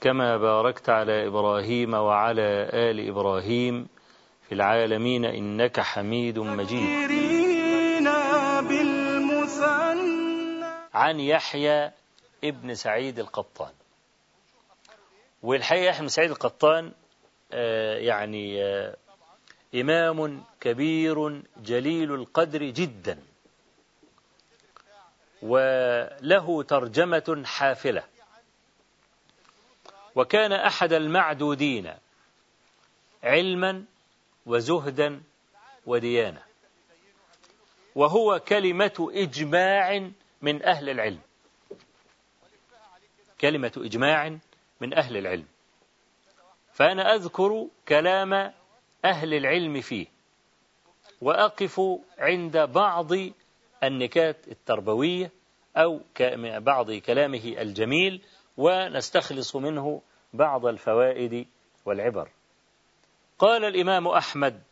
كما باركت على إبراهيم وعلى آل إبراهيم في العالمين إنك حميد مجيد. عن يحيى ابن سعيد القطان. والحقيقة يحيى بن سعيد القطان آه يعني آه إمام كبير جليل القدر جدا. وله ترجمة حافلة. وكان أحد المعدودين علما وزهدا وديانة وهو كلمة إجماع من أهل العلم. كلمة إجماع من أهل العلم. فأنا أذكر كلام أهل العلم فيه. وأقف عند بعض النكات التربوية أو بعض كلامه الجميل ونستخلص منه بعض الفوائد والعبر. قال الإمام أحمد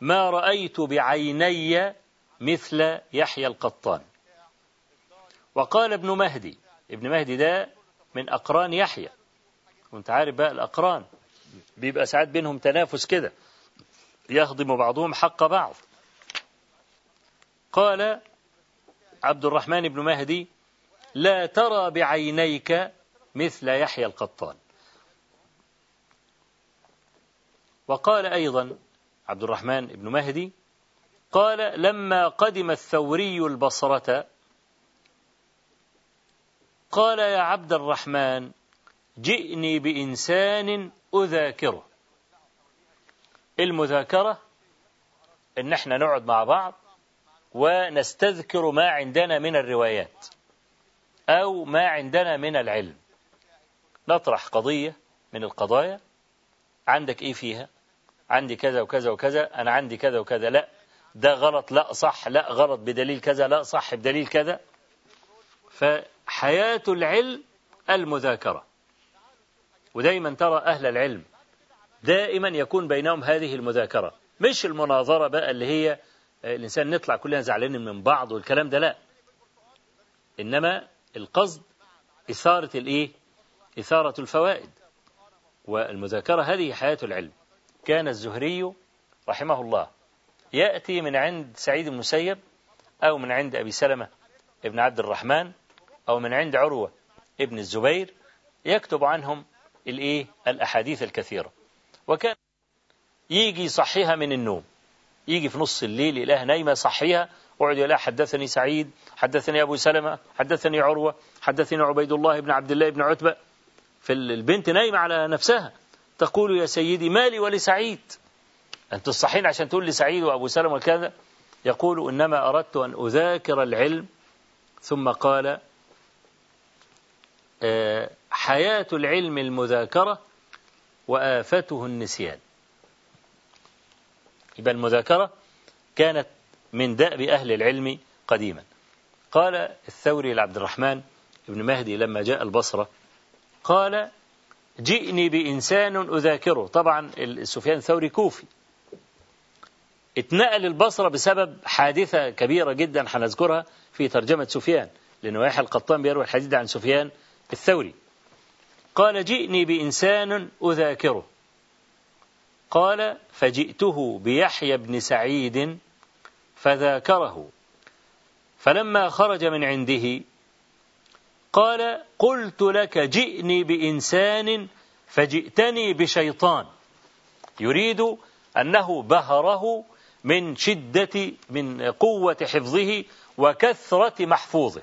ما رأيت بعيني مثل يحيى القطان. وقال ابن مهدي ابن مهدي ده من أقران يحيى. وأنت عارف بقى الأقران بيبقى ساعات بينهم تنافس كده يهضم بعضهم حق بعض. قال عبد الرحمن بن مهدي لا ترى بعينيك مثل يحيى القطان. وقال أيضا عبد الرحمن بن مهدي قال لما قدم الثوري البصرة قال يا عبد الرحمن جئني بإنسان أذاكره. المذاكرة إن إحنا نقعد مع بعض ونستذكر ما عندنا من الروايات أو ما عندنا من العلم. نطرح قضية من القضايا. عندك إيه فيها؟ عندي كذا وكذا وكذا أنا عندي كذا وكذا. لا ده غلط. لا صح. لا غلط. بدليل كذا. لا صح. بدليل كذا. فحياة العلم المذاكرة. ودايما ترى أهل العلم دائما يكون بينهم هذه المذاكرة. مش المناظرة بقى اللي هي الإنسان نطلع كلنا زعلانين من بعض والكلام ده. لا. إنما القصد إثارة الإيه؟ إثارة الفوائد. والمذاكرة هذه حياة العلم. كان الزهري رحمه الله يأتي من عند سعيد المسيب أو من عند أبي سلمة ابن عبد الرحمن أو من عند عروة ابن الزبير يكتب عنهم الإيه؟ الأحاديث الكثيرة. وكان يجي يصحيها من النوم. يجي في نص الليل إله نايمة صحيها وعد يقول حدثني سعيد حدثني أبو سلمة حدثني عروة حدثني عبيد الله بن عبد الله بن عتبة. فالبنت نايمة على نفسها. تقول يا سيدي مالي ولسعيد. أنت تصحين عشان تقول لي سعيد وأبو سلمة وكذا. يقول إنما أردت أن أذاكر العلم. ثم قال حياة العلم المذاكرة وآفته النسيان. يبقى المذاكرة كانت من دأب أهل العلم قديما. قال الثوري لعبد الرحمن ابن مهدي لما جاء البصرة قال جئني بإنسان أذاكره. طبعا سفيان الثوري كوفي. اتنقل البصرة بسبب حادثة كبيرة جدا هنذكرها في ترجمة سفيان لأن يحيى القطان بيروي الحديث عن سفيان الثوري. قال جئني بإنسان أذاكره. قال فجئته بيحيى بن سعيد فذاكره. فلما خرج من عنده قال قلت لك جئني بإنسان فجئتني بشيطان. يريد أنه بهره من شدة من قوة حفظه وكثرة محفوظه.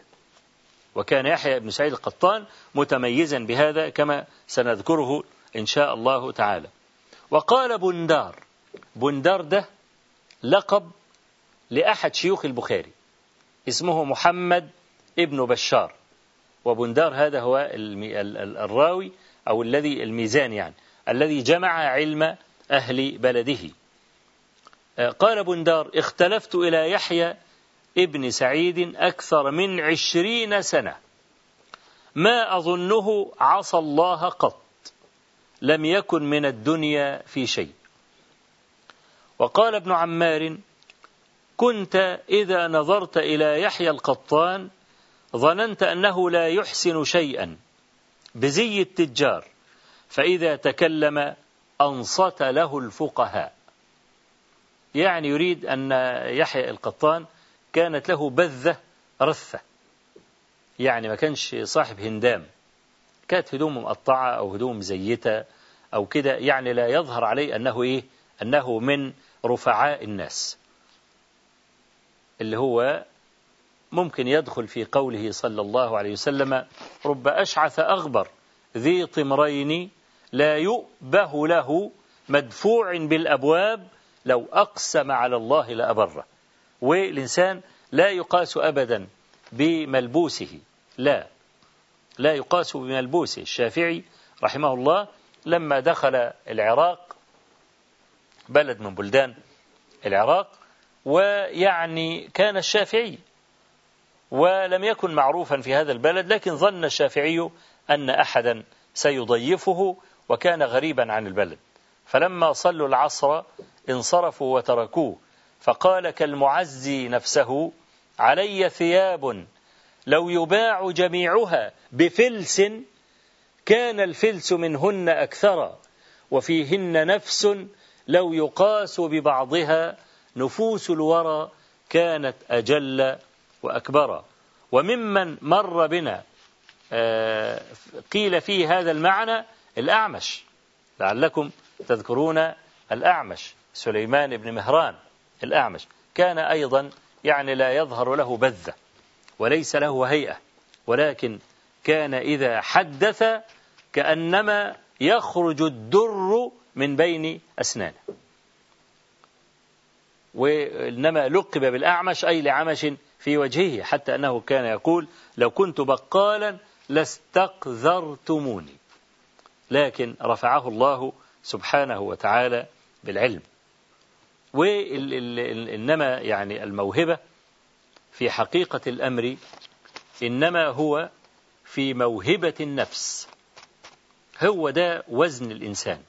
وكان يحيى بن سعيد القطان متميزا بهذا كما سنذكره إن شاء الله تعالى. وقال بندار بندار ده لقب لأحد شيوخ البخاري اسمه محمد ابن بشار. وبندار هذا هو الراوي أو الذي الميزان يعني الذي جمع علم أهل بلده. قال بندار اختلفت إلى يحيى ابن سعيد أكثر من عشرين سنة. ما أظنه عصى الله قط. لم يكن من الدنيا في شيء. وقال ابن عمار كنت إذا نظرت إلى يحيى القطان ظننت أنه لا يحسن شيئا بزي التجار فإذا تكلم أنصت له الفقهاء. يعني يريد أن يحيى القطان كانت له بذة رثة. يعني ما كانش صاحب هندام. كانت هدوم مقطعة أو هدوم مزيتة أو كده. يعني لا يظهر عليه أنه إيه؟ أنه من رفعاء الناس. اللي هو ممكن يدخل في قوله صلى الله عليه وسلم رب أشعث أغبر ذي طمرين لا يؤبه له مدفوع بالأبواب لو أقسم على الله لأبره. والإنسان لا يقاس أبدا بملبوسه. لا لا يقاس بملبوسه. الشافعي رحمه الله لما دخل العراق بلد من بلدان العراق ويعني كان الشافعي ولم يكن معروفا في هذا البلد لكن ظن الشافعي أن أحدا سيضيفه وكان غريبا عن البلد. فلما صلوا العصر انصرفوا وتركوه فقال كالمعزي نفسه علي ثياب لو يباع جميعها بفلس كان الفلس منهن أكثر وفيهن نفس لو يقاس ببعضها نفوس الورى كانت أجل وأكبر. وممن مر بنا آه، قيل فيه هذا المعنى الأعمش. لعلكم تذكرون الأعمش. سليمان بن مهران الأعمش. كان أيضا يعني لا يظهر له بذة وليس له هيئة. ولكن كان إذا حدث كأنما يخرج الدر من بين أسنانه. وإنما لقب بالأعمش أي لعمش في وجهه حتى أنه كان يقول لو كنت بقالا لاستقذرتموني. لكن رفعه الله سبحانه وتعالى بالعلم. وإنما يعني الموهبة في حقيقة الأمر إنما هو في موهبة النفس. هو ده وزن الإنسان.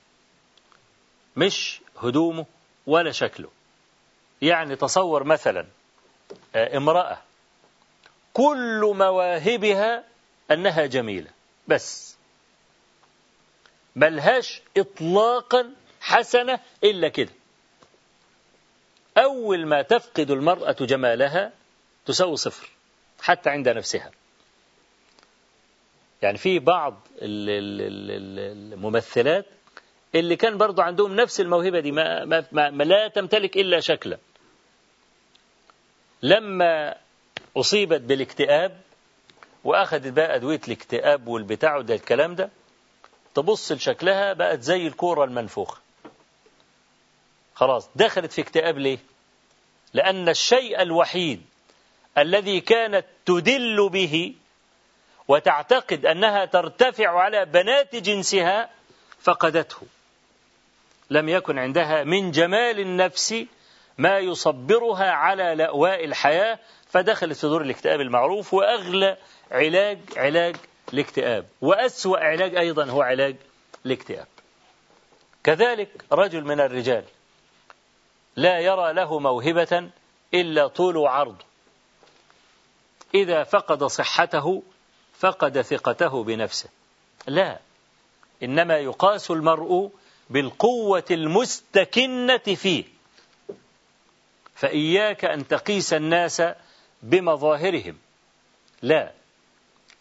مش هدومه ولا شكله. يعني تصور مثلا امرأة. كل مواهبها أنها جميلة. بس. ملهاش إطلاقا حسنة إلا كده. أول ما تفقد المرأة جمالها تساوي صفر حتى عند نفسها. يعني في بعض الممثلات اللي كان برضو عندهم نفس الموهبة دي ما, ما, ما لا تمتلك إلا شكلا. لما أصيبت بالاكتئاب وأخذت بقى أدوية الاكتئاب والبتاع وده الكلام ده تبص لشكلها بقت زي الكورة المنفوخة. خلاص دخلت في اكتئاب ليه؟ لأن الشيء الوحيد الذي كانت تدل به وتعتقد أنها ترتفع على بنات جنسها فقدته. لم يكن عندها من جمال النفس ما يصبرها على لأواء الحياة فدخلت في دور الاكتئاب المعروف وأغلى علاج علاج الاكتئاب. وأسوأ علاج أيضا هو علاج الاكتئاب. كذلك رجل من الرجال لا يرى له موهبة إلا طول وعرض. إذا فقد صحته فقد ثقته بنفسه. لا إنما يقاس المرء بالقوة المستكنة فيه. فإياك أن تقيس الناس بمظاهرهم. لا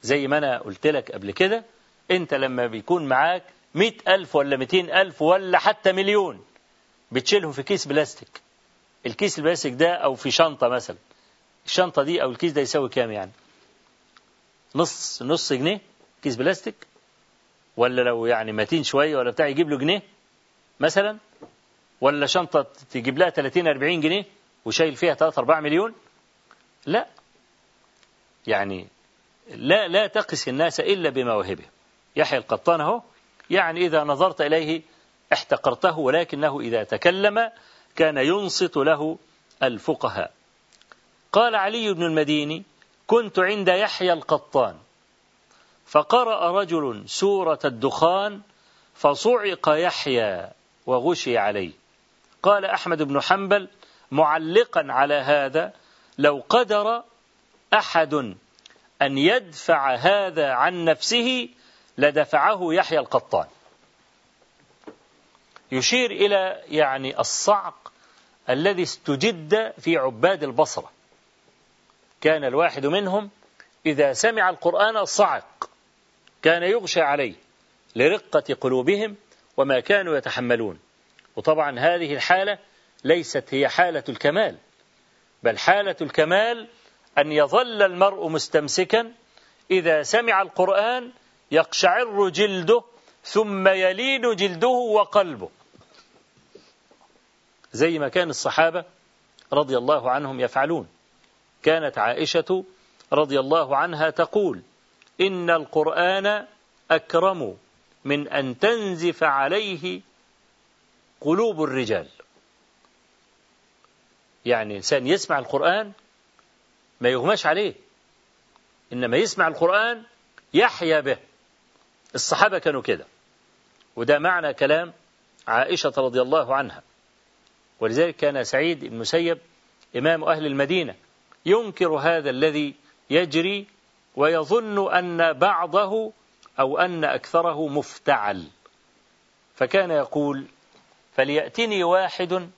زي ما أنا قلت لك قبل كده أنت لما بيكون معاك مئة ألف ولا مئتين ألف ولا حتى مليون بتشيلهم في كيس بلاستيك. الكيس البلاستيك ده أو في شنطة مثلا. الشنطة دي أو الكيس ده يساوي كام يعني؟ نص نص جنيه كيس بلاستيك؟ ولا لو يعني متين شوية ولا بتاع يجيب له جنيه مثلا؟ ولا شنطة تجيب لها 30 40 جنيه؟ وشايل فيها 3 4 مليون؟ لا. يعني لا لا تقس الناس إلا بمواهبهم يحيى القطان أهو يعني إذا نظرت إليه احتقرته ولكنه إذا تكلم كان ينصت له الفقهاء. قال علي بن المديني كنت عند يحيى القطان فقرأ رجل سورة الدخان فصعق يحيى وغشي عليه. قال أحمد بن حنبل معلقا على هذا لو قدر أحد أن يدفع هذا عن نفسه لدفعه يحيى القطان. يشير إلى يعني الصعق الذي استجد في عباد البصرة. كان الواحد منهم إذا سمع القرآن صعق كان يغشى عليه لرقة قلوبهم وما كانوا يتحملون. وطبعا هذه الحالة ليست هي حالة الكمال بل حالة الكمال أن يظل المرء مستمسكا إذا سمع القرآن يقشعر جلده ثم يلين جلده وقلبه. زي ما كان الصحابة رضي الله عنهم يفعلون. كانت عائشة رضي الله عنها تقول إن القرآن أكرم من أن تنزف عليه قلوب الرجال. يعني إنسان يسمع القرآن ما يغماش عليه. إنما يسمع القرآن يحيا به. الصحابة كانوا كده. وده معنى كلام عائشة رضي الله عنها. ولذلك كان سعيد المسيب إمام أهل المدينة ينكر هذا الذي يجري ويظن أن بعضه أو أن أكثره مفتعل. فكان يقول فليأتني واحد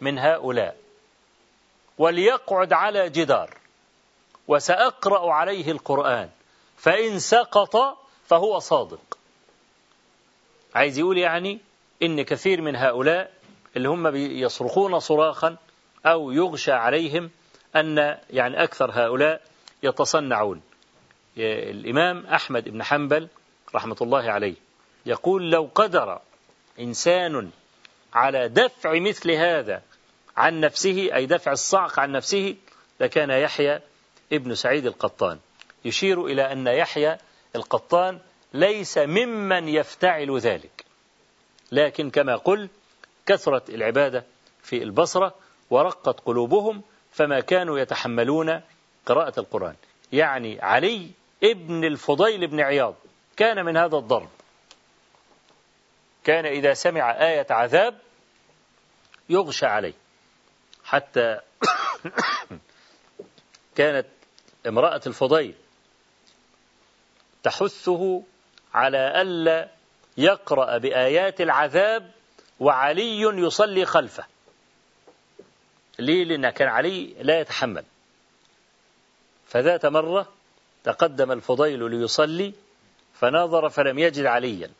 من هؤلاء وليقعد على جدار وسأقرأ عليه القرآن فإن سقط فهو صادق. عايز يقول يعني إن كثير من هؤلاء اللي هم يصرخون صراخا أو يغشى عليهم أن يعني أكثر هؤلاء يتصنعون. الإمام أحمد بن حنبل رحمة الله عليه يقول لو قدر إنسان على دفع مثل هذا عن نفسه أي دفع الصعق عن نفسه لكان يحيى ابن سعيد القطان. يشير إلى أن يحيى القطان ليس ممن يفتعل ذلك. لكن كما قل كثرت العبادة في البصرة ورقت قلوبهم فما كانوا يتحملون قراءة القرآن. يعني علي ابن الفضيل بن عياض كان من هذا الضرب. كان إذا سمع آية عذاب يغشى عليه. حتى كانت امرأة الفضيل تحثه على ألا يقرأ بآيات العذاب وعلي يصلي خلفه. ليه؟ لأن كان علي لا يتحمل. فذات مرة تقدم الفضيل ليصلي فناظر فلم يجد عليا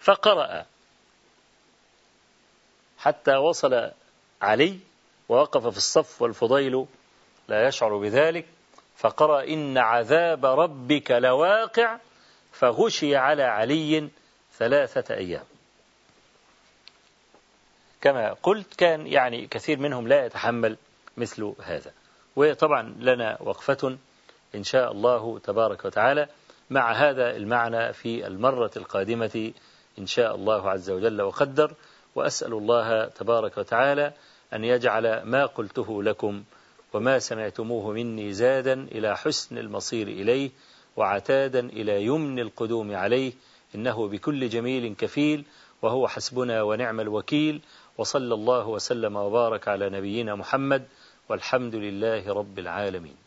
فقرأ. حتى وصل علي ووقف في الصف والفضيل لا يشعر بذلك فقرأ إن عذاب ربك لواقع فغشي على علي ثلاثة أيام. كما قلت كان يعني كثير منهم لا يتحمل مثل هذا. وطبعا لنا وقفة إن شاء الله تبارك وتعالى مع هذا المعنى في المرة القادمة إن شاء الله عز وجل وقدر. وأسأل الله تبارك وتعالى أن يجعل ما قلته لكم وما سمعتموه مني زادا إلى حسن المصير إليه وعتادا إلى يمن القدوم عليه إنه بكل جميل كفيل وهو حسبنا ونعم الوكيل وصلى الله وسلم وبارك على نبينا محمد والحمد لله رب العالمين